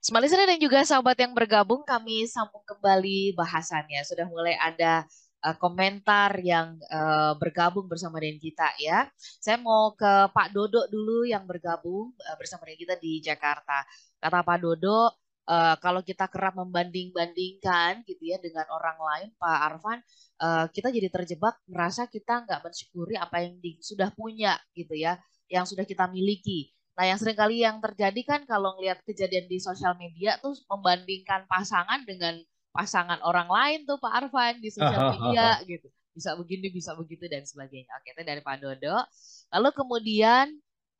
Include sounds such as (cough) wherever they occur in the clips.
Smart listener dan juga sahabat yang bergabung, kami sambung kembali bahasannya. Sudah mulai ada uh, komentar yang uh, bergabung bersama dengan kita ya. Saya mau ke Pak Dodo dulu yang bergabung uh, bersama dengan kita di Jakarta. Kata Pak Dodo, uh, kalau kita kerap membanding-bandingkan gitu ya dengan orang lain, Pak Arfan, uh, kita jadi terjebak merasa kita nggak mensyukuri apa yang di, sudah punya gitu ya, yang sudah kita miliki Nah, yang sering kali yang terjadi kan kalau ngelihat kejadian di sosial media tuh membandingkan pasangan dengan pasangan orang lain tuh Pak Arfan di sosial (laughs) media gitu. Bisa begini, bisa begitu dan sebagainya. Oke, itu dari Pak Dodo. Lalu kemudian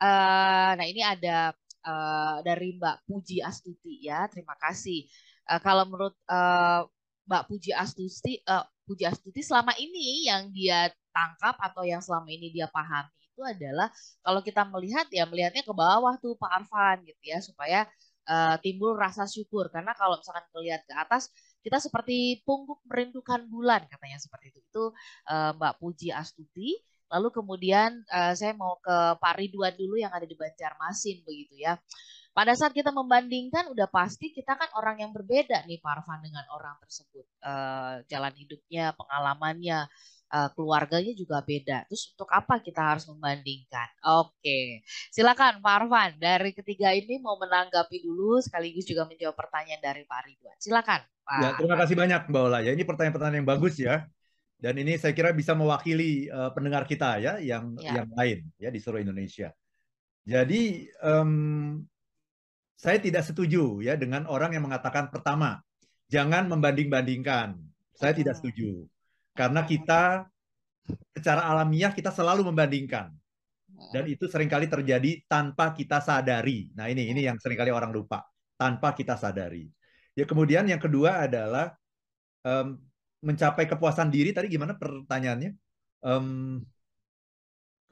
uh, nah ini ada uh, dari Mbak Puji Astuti ya. Terima kasih. Uh, kalau menurut uh, Mbak Puji Astuti uh, Puji Astuti selama ini yang dia tangkap atau yang selama ini dia pahami itu adalah kalau kita melihat ya melihatnya ke bawah tuh Pak Arfan gitu ya supaya uh, timbul rasa syukur. Karena kalau misalkan melihat ke atas kita seperti pungguk merindukan bulan katanya seperti itu. Itu uh, Mbak Puji Astuti. Lalu kemudian uh, saya mau ke Pak Ridwan dulu yang ada di Banjarmasin begitu ya. Pada saat kita membandingkan udah pasti kita kan orang yang berbeda nih Pak Arfan dengan orang tersebut. Uh, jalan hidupnya pengalamannya uh, keluarganya juga beda. Terus untuk apa kita harus membandingkan? Oke, silakan Pak Arfan dari ketiga ini mau menanggapi dulu sekaligus juga menjawab pertanyaan dari Pak Ridwan. Silakan. Pak. Ya, terima kasih banyak Mbak Ola. Ya, ini pertanyaan-pertanyaan yang bagus ya. Dan ini saya kira bisa mewakili uh, pendengar kita ya, yang ya. yang lain ya di seluruh Indonesia. Jadi um, saya tidak setuju ya dengan orang yang mengatakan pertama jangan membanding-bandingkan. Saya tidak hmm. setuju karena kita secara alamiah kita selalu membandingkan. Dan itu sering kali terjadi tanpa kita sadari. Nah ini ini yang sering kali orang lupa. Tanpa kita sadari. Ya kemudian yang kedua adalah um, mencapai kepuasan diri. Tadi gimana pertanyaannya? Um,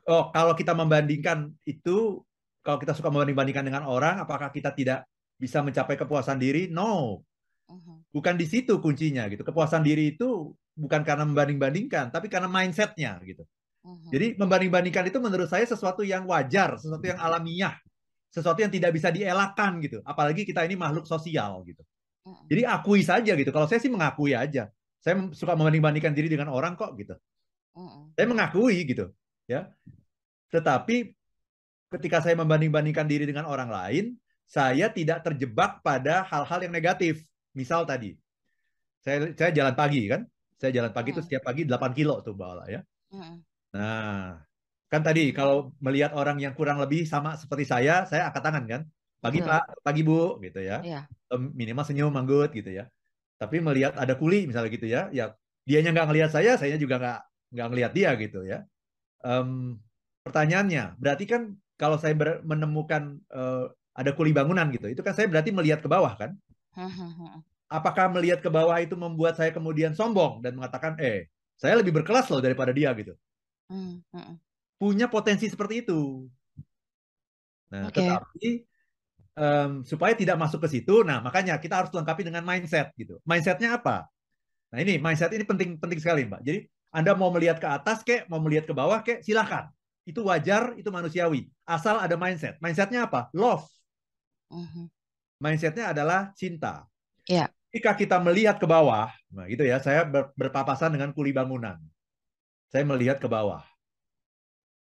oh kalau kita membandingkan itu, kalau kita suka membanding-bandingkan dengan orang, apakah kita tidak bisa mencapai kepuasan diri? No, uh-huh. bukan di situ kuncinya gitu. Kepuasan diri itu bukan karena membanding-bandingkan, tapi karena mindsetnya gitu. Uh-huh. Jadi membanding-bandingkan itu menurut saya sesuatu yang wajar, sesuatu yang alamiah, sesuatu yang tidak bisa dielakkan gitu. Apalagi kita ini makhluk sosial gitu. Uh-huh. Jadi akui saja gitu. Kalau saya sih mengakui aja. Saya suka membanding-bandingkan diri dengan orang kok gitu. Uh-huh. Saya mengakui gitu, ya. Tetapi ketika saya membanding-bandingkan diri dengan orang lain, saya tidak terjebak pada hal-hal yang negatif. Misal tadi, saya saya jalan pagi kan, saya jalan pagi itu hmm. setiap pagi 8 kilo tuh Mbak Ola ya. Hmm. Nah, kan tadi kalau melihat orang yang kurang lebih sama seperti saya, saya angkat tangan kan. Pagi Pak, pagi Bu gitu ya. Yeah. Minimal senyum manggut gitu ya. Tapi melihat ada kuli misalnya gitu ya, ya dianya nggak ngelihat saya, saya juga nggak nggak ngelihat dia gitu ya. Um, pertanyaannya, berarti kan kalau saya menemukan uh, ada kuli bangunan gitu, itu kan saya berarti melihat ke bawah kan? Hmm, apakah melihat ke bawah itu membuat saya kemudian sombong dan mengatakan, eh, saya lebih berkelas loh daripada dia gitu. Hmm, hmm. Punya potensi seperti itu. Nah, okay. tetapi um, supaya tidak masuk ke situ, nah makanya kita harus lengkapi dengan mindset gitu. Mindsetnya apa? Nah ini mindset ini penting penting sekali mbak. Jadi anda mau melihat ke atas kek, mau melihat ke bawah kek, silahkan. Itu wajar, itu manusiawi. Asal ada mindset. Mindsetnya apa? Love. Uh -huh. Mindsetnya adalah cinta. Yeah ketika kita melihat ke bawah, nah gitu ya, saya ber, berpapasan dengan kuli bangunan. Saya melihat ke bawah.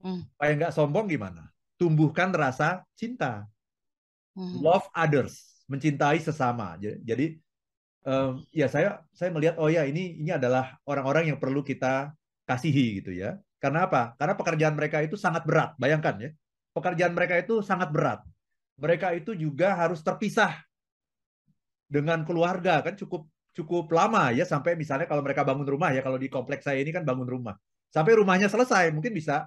Hmm. Supaya nggak sombong gimana? Tumbuhkan rasa cinta. Hmm. Love others, mencintai sesama. Jadi um, ya saya saya melihat oh ya ini ini adalah orang-orang yang perlu kita kasihi gitu ya. Karena apa? Karena pekerjaan mereka itu sangat berat. Bayangkan ya. Pekerjaan mereka itu sangat berat. Mereka itu juga harus terpisah dengan keluarga kan cukup cukup lama ya sampai misalnya kalau mereka bangun rumah ya kalau di kompleks saya ini kan bangun rumah. Sampai rumahnya selesai mungkin bisa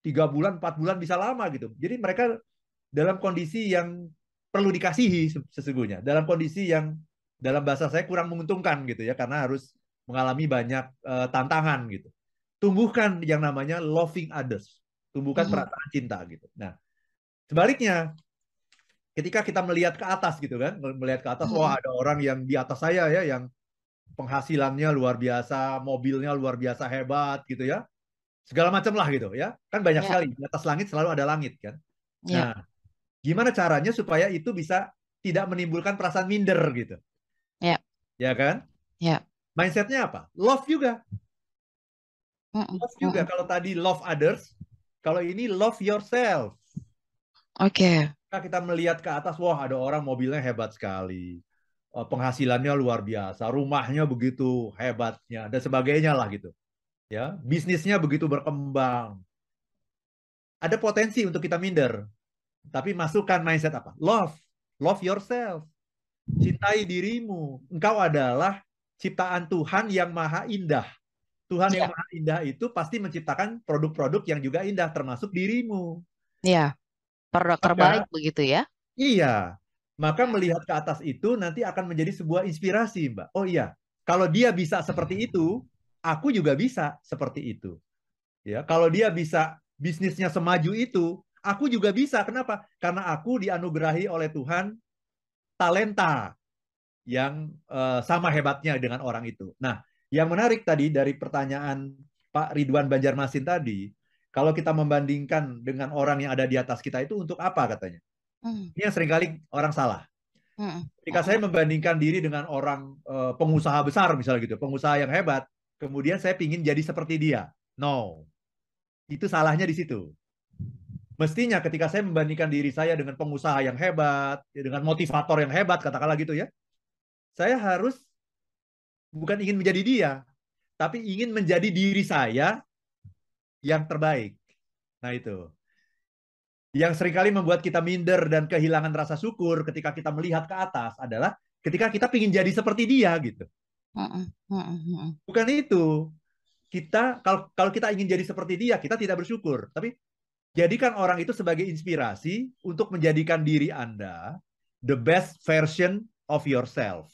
tiga bulan empat bulan bisa lama gitu. Jadi mereka dalam kondisi yang perlu dikasihi sesungguhnya. Dalam kondisi yang dalam bahasa saya kurang menguntungkan gitu ya karena harus mengalami banyak uh, tantangan gitu. Tumbuhkan yang namanya loving others. Tumbuhkan hmm. perasaan cinta gitu. Nah sebaliknya ketika kita melihat ke atas gitu kan, melihat ke atas, hmm. wah ada orang yang di atas saya ya, yang penghasilannya luar biasa, mobilnya luar biasa hebat gitu ya, segala macam lah gitu ya, kan banyak yeah. sekali di atas langit selalu ada langit kan. Yeah. Nah, gimana caranya supaya itu bisa tidak menimbulkan perasaan minder gitu. Ya. Ya kan? Ya. Mindsetnya apa? Love juga. Love juga. Kalau tadi love others, kalau ini love yourself. Oke. Okay. Kita melihat ke atas, wah ada orang mobilnya hebat sekali. Eh, penghasilannya luar biasa, rumahnya begitu hebatnya, dan sebagainya lah gitu. Ya, bisnisnya begitu berkembang. Ada potensi untuk kita minder. Tapi masukkan mindset apa? Love. Love yourself. Cintai dirimu. Engkau adalah ciptaan Tuhan yang maha indah. Tuhan ya. yang maha indah itu pasti menciptakan produk-produk yang juga indah, termasuk dirimu. Iya, produk Maka, terbaik begitu ya? Iya. Maka melihat ke atas itu nanti akan menjadi sebuah inspirasi, Mbak. Oh iya, kalau dia bisa seperti itu, aku juga bisa seperti itu. Ya, kalau dia bisa bisnisnya semaju itu, aku juga bisa. Kenapa? Karena aku dianugerahi oleh Tuhan talenta yang uh, sama hebatnya dengan orang itu. Nah, yang menarik tadi dari pertanyaan Pak Ridwan Banjarmasin tadi, kalau kita membandingkan dengan orang yang ada di atas kita itu untuk apa katanya? Hmm. Ini yang sering kali orang salah. Hmm. Ketika saya membandingkan diri dengan orang uh, pengusaha besar misalnya gitu, pengusaha yang hebat, kemudian saya ingin jadi seperti dia. No, itu salahnya di situ. Mestinya ketika saya membandingkan diri saya dengan pengusaha yang hebat, dengan motivator yang hebat, katakanlah gitu ya, saya harus bukan ingin menjadi dia, tapi ingin menjadi diri saya yang terbaik. Nah itu. Yang sering kali membuat kita minder dan kehilangan rasa syukur ketika kita melihat ke atas adalah ketika kita ingin jadi seperti dia gitu. Bukan itu. Kita kalau kalau kita ingin jadi seperti dia, kita tidak bersyukur. Tapi jadikan orang itu sebagai inspirasi untuk menjadikan diri Anda the best version of yourself.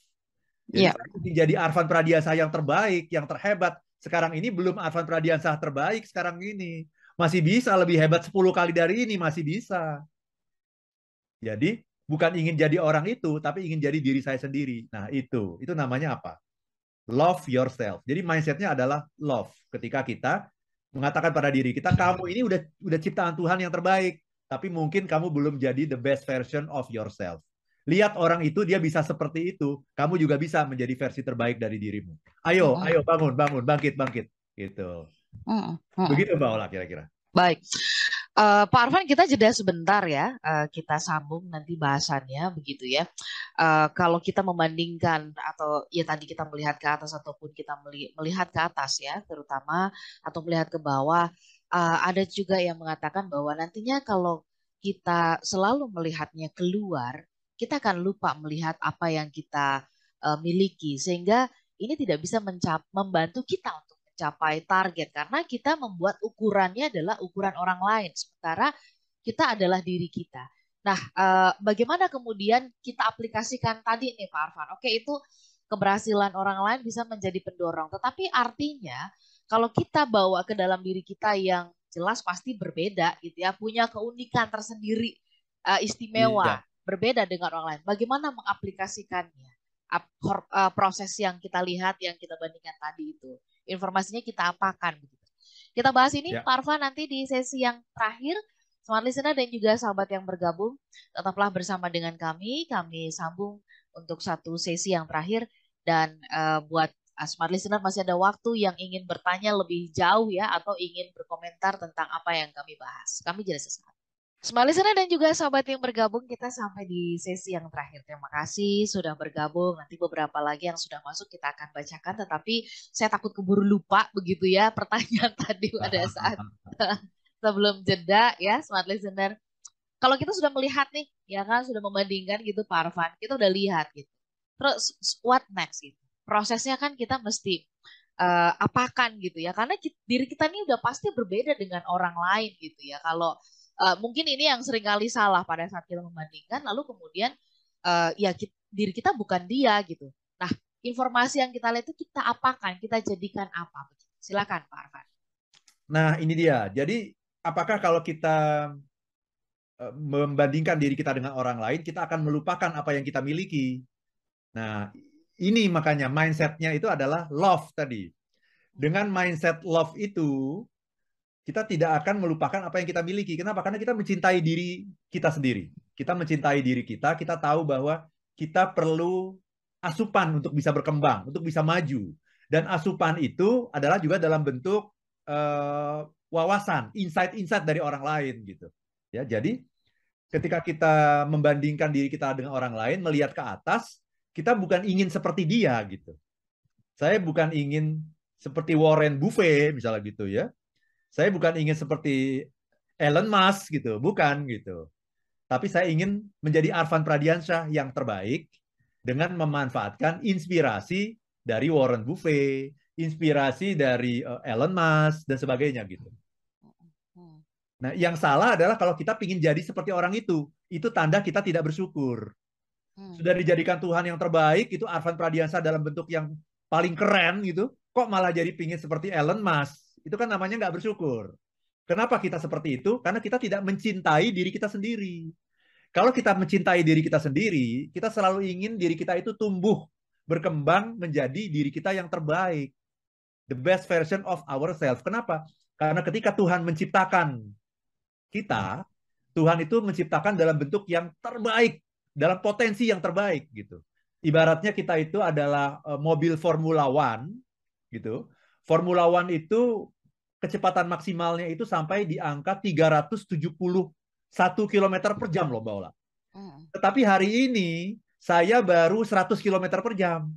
Jadi yeah. jadi Arvan Pradiasa yang terbaik, yang terhebat. Sekarang ini belum Arvan Pradiasa terbaik sekarang ini. Masih bisa lebih hebat 10 kali dari ini, masih bisa. Jadi bukan ingin jadi orang itu, tapi ingin jadi diri saya sendiri. Nah itu, itu namanya apa? Love yourself. Jadi mindsetnya adalah love. Ketika kita mengatakan pada diri kita, kamu ini udah udah ciptaan Tuhan yang terbaik, tapi mungkin kamu belum jadi the best version of yourself lihat orang itu dia bisa seperti itu, kamu juga bisa menjadi versi terbaik dari dirimu. Ayo, ayo bangun, bangun, bangkit, bangkit, gitu. Begitu Mbak Ola kira-kira. Baik. Uh, Pak Arfan kita jeda sebentar ya, uh, kita sambung nanti bahasannya begitu ya. Uh, kalau kita membandingkan atau ya tadi kita melihat ke atas ataupun kita melihat ke atas ya, terutama atau melihat ke bawah, uh, ada juga yang mengatakan bahwa nantinya kalau kita selalu melihatnya keluar, kita akan lupa melihat apa yang kita uh, miliki sehingga ini tidak bisa membantu kita untuk mencapai target karena kita membuat ukurannya adalah ukuran orang lain sementara kita adalah diri kita. Nah, uh, bagaimana kemudian kita aplikasikan tadi nih Pak Arfan? Oke, itu keberhasilan orang lain bisa menjadi pendorong, tetapi artinya kalau kita bawa ke dalam diri kita yang jelas pasti berbeda gitu ya, punya keunikan tersendiri uh, istimewa. Iya berbeda dengan orang lain. Bagaimana mengaplikasikannya? Uh, proses yang kita lihat, yang kita bandingkan tadi itu. Informasinya kita apakan begitu. Kita bahas ini ya. Pak Arfa nanti di sesi yang terakhir. Smart listener dan juga sahabat yang bergabung, tetaplah bersama dengan kami. Kami sambung untuk satu sesi yang terakhir dan uh, buat uh, smart listener masih ada waktu yang ingin bertanya lebih jauh ya atau ingin berkomentar tentang apa yang kami bahas. Kami jadi sesaat. Smart listener dan juga sahabat yang bergabung, kita sampai di sesi yang terakhir. Terima kasih sudah bergabung. Nanti beberapa lagi yang sudah masuk kita akan bacakan, tetapi saya takut keburu lupa begitu ya (laughs) pertanyaan tadi pada saat (laughs) sebelum jeda ya, smart listener. Kalau kita sudah melihat nih, ya kan sudah membandingkan gitu Pak Arfan, kita udah lihat gitu. Terus what next gitu? Prosesnya kan kita mesti uh, apakan gitu ya, karena kita, diri kita ini udah pasti berbeda dengan orang lain gitu ya. Kalau uh, mungkin ini yang sering kali salah pada saat kita membandingkan lalu kemudian uh, ya kita, diri kita bukan dia gitu. Nah informasi yang kita lihat itu kita apakan kita jadikan apa? Silakan Pak Arfan. Nah ini dia. Jadi apakah kalau kita uh, membandingkan diri kita dengan orang lain kita akan melupakan apa yang kita miliki? Nah ini makanya mindsetnya itu adalah love tadi. Dengan mindset love itu kita tidak akan melupakan apa yang kita miliki. Kenapa? Karena kita mencintai diri kita sendiri. kita mencintai diri kita, kita tahu bahwa kita perlu asupan untuk bisa berkembang, untuk bisa maju. Dan asupan itu adalah juga dalam bentuk uh, wawasan, insight-insight dari orang lain gitu. Ya, jadi ketika kita membandingkan diri kita dengan orang lain, melihat ke atas, kita bukan ingin seperti dia gitu. Saya bukan ingin seperti Warren Buffett misalnya gitu ya. Saya bukan ingin seperti Elon Musk gitu, bukan gitu. Tapi saya ingin menjadi Arvan Pradiansyah yang terbaik dengan memanfaatkan inspirasi dari Warren Buffett, inspirasi dari uh, Elon Musk dan sebagainya gitu. Nah, yang salah adalah kalau kita ingin jadi seperti orang itu, itu tanda kita tidak bersyukur. Hmm. Sudah dijadikan Tuhan yang terbaik, itu Arvan Pradiansyah dalam bentuk yang paling keren gitu, kok malah jadi pingin seperti Elon Musk? Itu kan namanya nggak bersyukur. Kenapa kita seperti itu? Karena kita tidak mencintai diri kita sendiri. Kalau kita mencintai diri kita sendiri, kita selalu ingin diri kita itu tumbuh, berkembang menjadi diri kita yang terbaik. The best version of ourselves. Kenapa? Karena ketika Tuhan menciptakan kita, Tuhan itu menciptakan dalam bentuk yang terbaik, dalam potensi yang terbaik gitu. Ibaratnya kita itu adalah uh, mobil Formula One gitu. Formula One itu kecepatan maksimalnya itu sampai di angka 371 km per jam loh Mbak Ola. Tetapi hari ini saya baru 100 km per jam.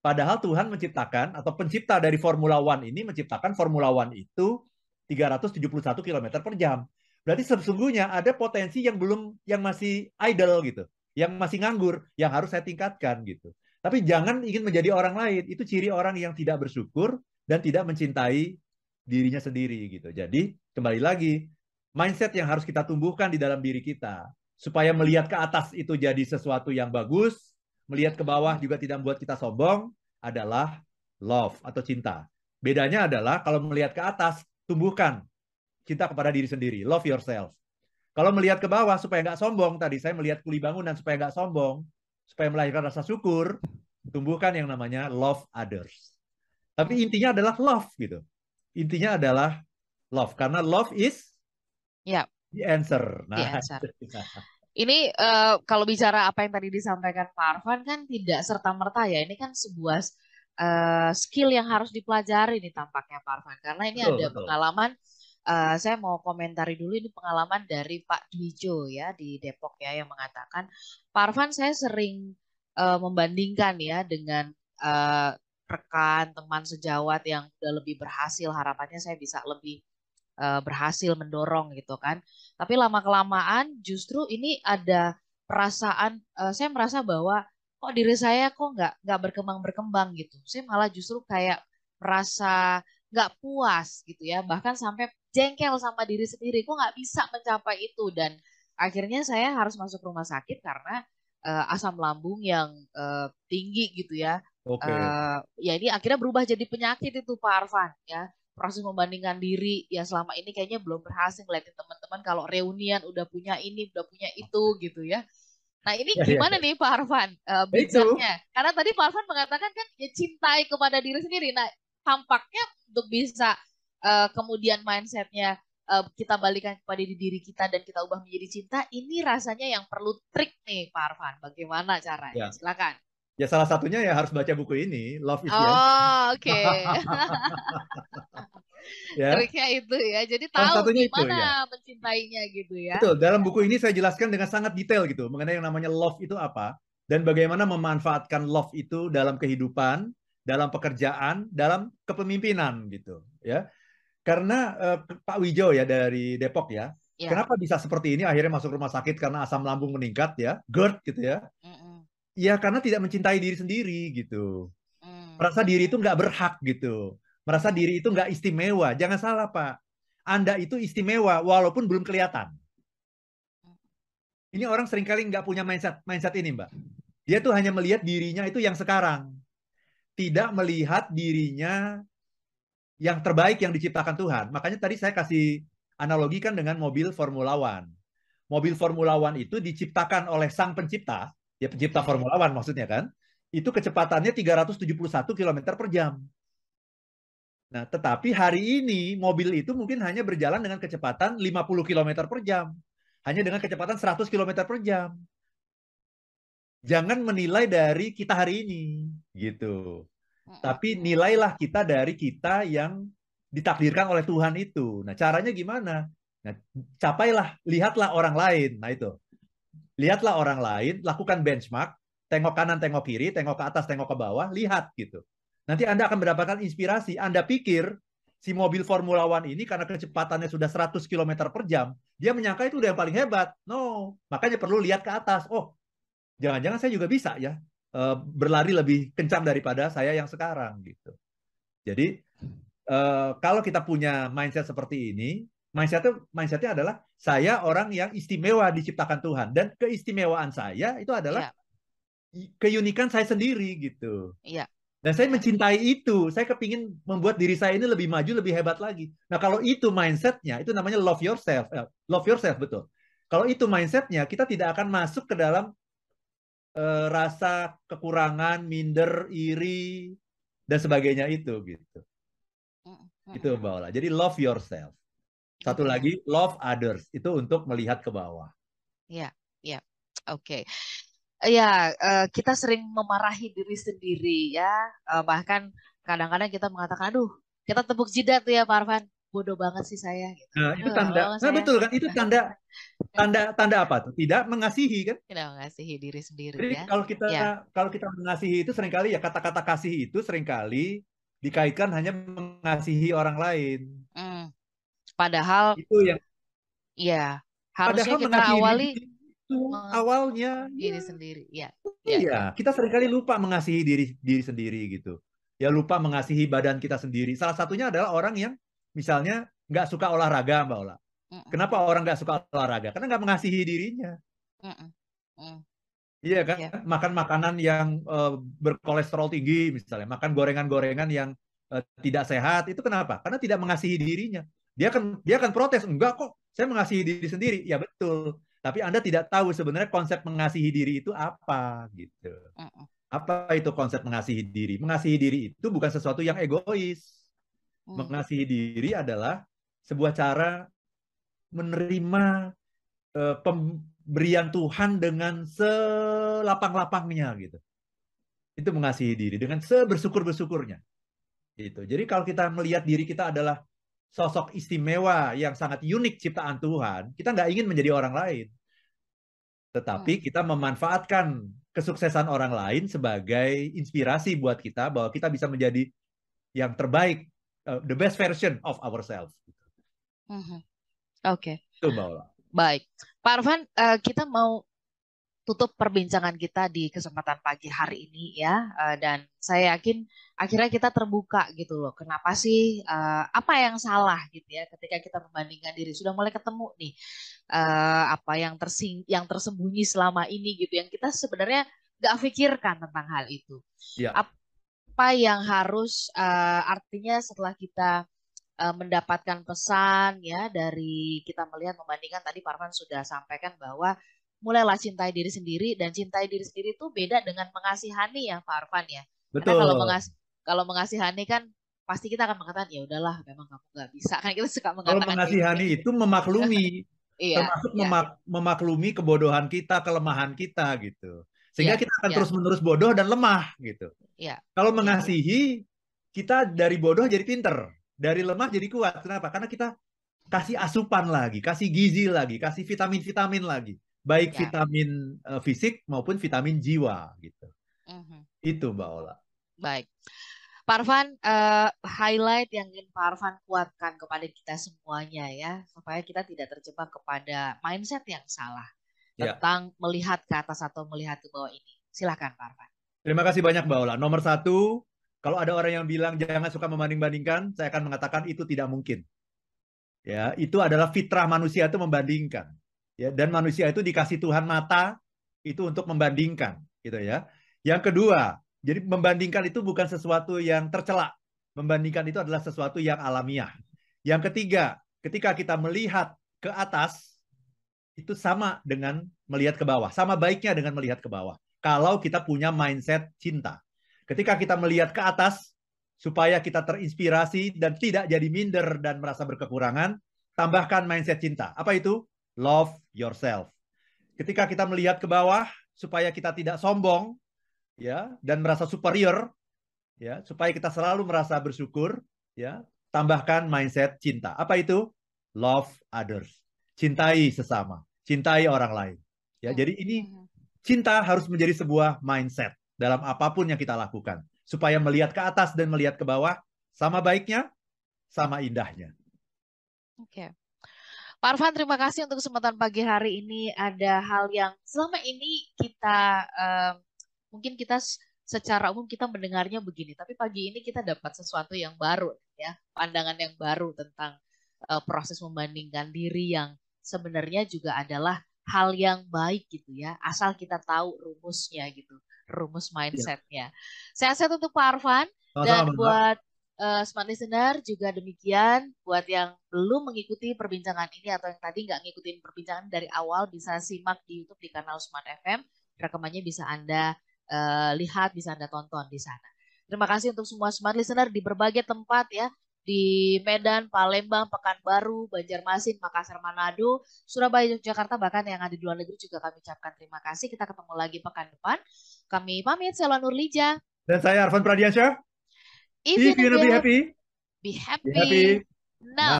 Padahal Tuhan menciptakan atau pencipta dari Formula One ini menciptakan Formula One itu 371 km per jam. Berarti sesungguhnya ada potensi yang belum yang masih idle gitu, yang masih nganggur, yang harus saya tingkatkan gitu. Tapi jangan ingin menjadi orang lain. Itu ciri orang yang tidak bersyukur dan tidak mencintai dirinya sendiri gitu. Jadi kembali lagi mindset yang harus kita tumbuhkan di dalam diri kita supaya melihat ke atas itu jadi sesuatu yang bagus, melihat ke bawah juga tidak membuat kita sombong adalah love atau cinta. Bedanya adalah kalau melihat ke atas tumbuhkan cinta kepada diri sendiri, love yourself. Kalau melihat ke bawah supaya nggak sombong tadi saya melihat kuli bangunan supaya nggak sombong, supaya melahirkan rasa syukur, tumbuhkan yang namanya love others. Tapi intinya adalah love gitu. Intinya adalah love karena love is ya the answer. Nah, the (laughs) answer. Ini uh, kalau bicara apa yang tadi disampaikan Pak Arfan kan tidak serta merta ya. Ini kan sebuah uh, skill yang harus dipelajari nih tampaknya Pak Arfan karena ini betul, ada betul. pengalaman. Uh, saya mau komentari dulu ini pengalaman dari Pak Dwijo ya di Depok ya yang mengatakan Pak Arfan saya sering uh, membandingkan ya dengan uh, rekan, teman sejawat yang udah lebih berhasil, harapannya saya bisa lebih uh, berhasil mendorong gitu kan. Tapi lama kelamaan justru ini ada perasaan, uh, saya merasa bahwa kok diri saya kok nggak nggak berkembang berkembang gitu. Saya malah justru kayak merasa nggak puas gitu ya, bahkan sampai jengkel sama diri sendiri, kok nggak bisa mencapai itu dan akhirnya saya harus masuk rumah sakit karena uh, asam lambung yang uh, tinggi gitu ya Oke. Okay. Uh, ya ini akhirnya berubah jadi penyakit itu Pak Arfan ya. Proses membandingkan diri ya selama ini kayaknya belum berhasil ngeliatin teman-teman kalau reunian udah punya ini, udah punya itu gitu ya. Nah ini ya, ya gimana ya. nih Pak Arfan uh, bijaknya? Karena tadi Pak Arfan mengatakan kan ya cintai kepada diri sendiri. Nah tampaknya untuk bisa uh, kemudian mindsetnya uh, kita balikan kepada diri kita dan kita ubah menjadi cinta, ini rasanya yang perlu trik nih Pak Arfan. Bagaimana caranya? Ya. Silakan. Ya salah satunya ya harus baca buku ini, Love is Oh, oke. Okay. (laughs) ya. Triknya itu ya. Jadi tahu gimana itu, ya. mencintainya gitu ya. Betul. Dalam buku ini saya jelaskan dengan sangat detail gitu mengenai yang namanya love itu apa dan bagaimana memanfaatkan love itu dalam kehidupan, dalam pekerjaan, dalam kepemimpinan gitu, ya. Karena uh, Pak Wijo ya dari Depok ya, ya. Kenapa bisa seperti ini? Akhirnya masuk rumah sakit karena asam lambung meningkat ya, GERD gitu ya. Ya karena tidak mencintai diri sendiri gitu. Hmm. Merasa diri itu nggak berhak gitu. Merasa diri itu nggak istimewa. Jangan salah Pak. Anda itu istimewa walaupun belum kelihatan. Ini orang sering kali nggak punya mindset mindset ini Mbak. Dia tuh hanya melihat dirinya itu yang sekarang. Tidak melihat dirinya yang terbaik yang diciptakan Tuhan. Makanya tadi saya kasih analogikan dengan mobil Formula One. Mobil Formula One itu diciptakan oleh sang pencipta ya pencipta Formula One maksudnya kan, itu kecepatannya 371 km per jam. Nah, tetapi hari ini mobil itu mungkin hanya berjalan dengan kecepatan 50 km per jam. hanya dengan kecepatan 100 km per jam. Jangan menilai dari kita hari ini, gitu. Tapi nilailah kita dari kita yang ditakdirkan oleh Tuhan itu. Nah, caranya gimana? Nah, capailah, lihatlah orang lain. Nah, itu. Lihatlah orang lain, lakukan benchmark, tengok kanan, tengok kiri, tengok ke atas, tengok ke bawah, lihat gitu. Nanti Anda akan mendapatkan inspirasi. Anda pikir si mobil Formula One ini karena kecepatannya sudah 100 km per jam, dia menyangka itu udah yang paling hebat. No, makanya perlu lihat ke atas. Oh, jangan-jangan saya juga bisa ya uh, berlari lebih kencang daripada saya yang sekarang gitu. Jadi uh, kalau kita punya mindset seperti ini, mindsetnya mindsetnya adalah saya orang yang istimewa diciptakan Tuhan dan keistimewaan saya itu adalah ya. keunikan saya sendiri gitu. Iya. Dan saya mencintai itu. Saya kepingin membuat diri saya ini lebih maju, lebih hebat lagi. Nah kalau itu mindsetnya, itu namanya love yourself. Eh, love yourself betul. Kalau itu mindsetnya, kita tidak akan masuk ke dalam uh, rasa kekurangan, minder, iri dan sebagainya itu gitu. Itu Mbak Ola. Jadi love yourself. Satu lagi love others itu untuk melihat ke bawah. Iya, iya. Oke. Okay. Ya, uh, kita sering memarahi diri sendiri ya. Uh, bahkan kadang-kadang kita mengatakan, aduh, kita tepuk jidat tuh ya Pak Arfan bodoh banget sih saya gitu. Nah, itu tanda. Nah, betul kan? Itu tanda tanda tanda apa tuh? Tidak mengasihi kan? Tidak mengasihi diri sendiri Jadi ya. kalau kita ya. kalau kita mengasihi itu sering kali ya kata-kata kasih itu sering kali dikaitkan hanya mengasihi orang lain. Padahal itu yang ya harusnya kita awali itu awalnya diri ya. sendiri ya. Iya, ya. kita sering kali lupa mengasihi diri diri sendiri gitu. Ya lupa mengasihi badan kita sendiri. Salah satunya adalah orang yang misalnya nggak suka olahraga Mbak Ola. Kenapa orang nggak suka olahraga? Karena nggak mengasihi dirinya. Iya kan? Yeah. Makan makanan yang uh, berkolesterol tinggi misalnya, makan gorengan-gorengan yang uh, tidak sehat itu kenapa? Karena tidak mengasihi dirinya. Dia akan dia akan protes, enggak kok, saya mengasihi diri sendiri. Ya betul. Tapi Anda tidak tahu sebenarnya konsep mengasihi diri itu apa gitu. Apa itu konsep mengasihi diri? Mengasihi diri itu bukan sesuatu yang egois. Hmm. Mengasihi diri adalah sebuah cara menerima uh, pemberian Tuhan dengan selapang-lapangnya gitu. Itu mengasihi diri dengan sebersyukur-bersyukurnya. Gitu. Jadi kalau kita melihat diri kita adalah sosok istimewa yang sangat unik ciptaan Tuhan, kita nggak ingin menjadi orang lain. Tetapi hmm. kita memanfaatkan kesuksesan orang lain sebagai inspirasi buat kita bahwa kita bisa menjadi yang terbaik uh, the best version of ourselves. Mm-hmm. Oke. Okay. Itu Mbak Baik, Pak Arfan, uh, kita mau tutup perbincangan kita di kesempatan pagi hari ini ya, uh, dan saya yakin akhirnya kita terbuka gitu loh. Kenapa sih uh, apa yang salah gitu ya ketika kita membandingkan diri sudah mulai ketemu nih uh, apa yang tersing yang tersembunyi selama ini gitu yang kita sebenarnya nggak pikirkan tentang hal itu. Ya apa yang harus uh, artinya setelah kita uh, mendapatkan pesan ya dari kita melihat membandingkan tadi Parvan sudah sampaikan bahwa mulailah cintai diri sendiri dan cintai diri sendiri itu beda dengan mengasihani ya Pak Arfan ya. Betul. Karena kalau mengas kalau mengasihani kan pasti kita akan mengatakan ya udahlah memang kamu nggak bisa (laughs) kan kita suka mengatakan kalau mengasihani gitu. itu memaklumi (laughs) iya, termasuk iya. Memak memaklumi kebodohan kita kelemahan kita gitu sehingga ya, kita akan ya. terus menerus bodoh dan lemah gitu Ya. Kalau mengasihi, kita dari bodoh jadi pinter, dari lemah jadi kuat. Kenapa? Karena kita kasih asupan lagi, kasih gizi lagi, kasih vitamin-vitamin lagi, baik ya. vitamin uh, fisik maupun vitamin jiwa gitu. Uh-huh. Itu Mbak Ola. Baik. Parvan, uh, highlight yang ingin Parvan kuatkan kepada kita semuanya ya, supaya kita tidak terjebak kepada mindset yang salah ya. tentang melihat ke atas atau melihat ke bawah ini. Silahkan Parvan. Terima kasih banyak Mbak Ola. Nomor satu, kalau ada orang yang bilang jangan suka membanding-bandingkan, saya akan mengatakan itu tidak mungkin. Ya, itu adalah fitrah manusia itu membandingkan. Ya, dan manusia itu dikasih Tuhan mata itu untuk membandingkan, gitu ya. Yang kedua, jadi membandingkan itu bukan sesuatu yang tercela. Membandingkan itu adalah sesuatu yang alamiah. Yang ketiga, ketika kita melihat ke atas, itu sama dengan melihat ke bawah. Sama baiknya dengan melihat ke bawah kalau kita punya mindset cinta. Ketika kita melihat ke atas, supaya kita terinspirasi dan tidak jadi minder dan merasa berkekurangan, tambahkan mindset cinta. Apa itu? Love yourself. Ketika kita melihat ke bawah supaya kita tidak sombong ya dan merasa superior ya, supaya kita selalu merasa bersyukur ya, tambahkan mindset cinta. Apa itu? Love others. Cintai sesama, cintai orang lain. Ya, jadi ini cinta harus menjadi sebuah mindset dalam apa pun yang kita lakukan supaya melihat ke atas dan melihat ke bawah sama baiknya, sama indahnya. Oke. Okay. Pak Arfan, terima kasih untuk kesempatan pagi hari ini. Ada hal yang selama ini kita uh, mungkin kita secara umum kita mendengarnya begini, tapi pagi ini kita dapat sesuatu yang baru, ya, pandangan yang baru tentang uh, proses membandingkan diri yang sebenarnya juga adalah hal yang baik gitu ya, asal kita tahu rumusnya gitu, rumus iya. mindsetnya. Ya. Sehat-sehat untuk Pak Arfan dan buat uh, smart listener juga demikian buat yang belum mengikuti perbincangan ini atau yang tadi nggak ngikutin perbincangan dari awal bisa simak di YouTube di kanal Smart FM rekamannya bisa anda uh, lihat bisa anda tonton di sana terima kasih untuk semua smart listener di berbagai tempat ya di Medan, Palembang, Pekanbaru, Banjarmasin, Makassar, Manado, Surabaya, Yogyakarta, bahkan yang ada di luar negeri juga kami ucapkan terima kasih. Kita ketemu lagi pekan depan. Kami pamit, saya Nurlija. Dan saya Arfan Pradiansyah. If, if you're gonna be happy, be happy, be happy now.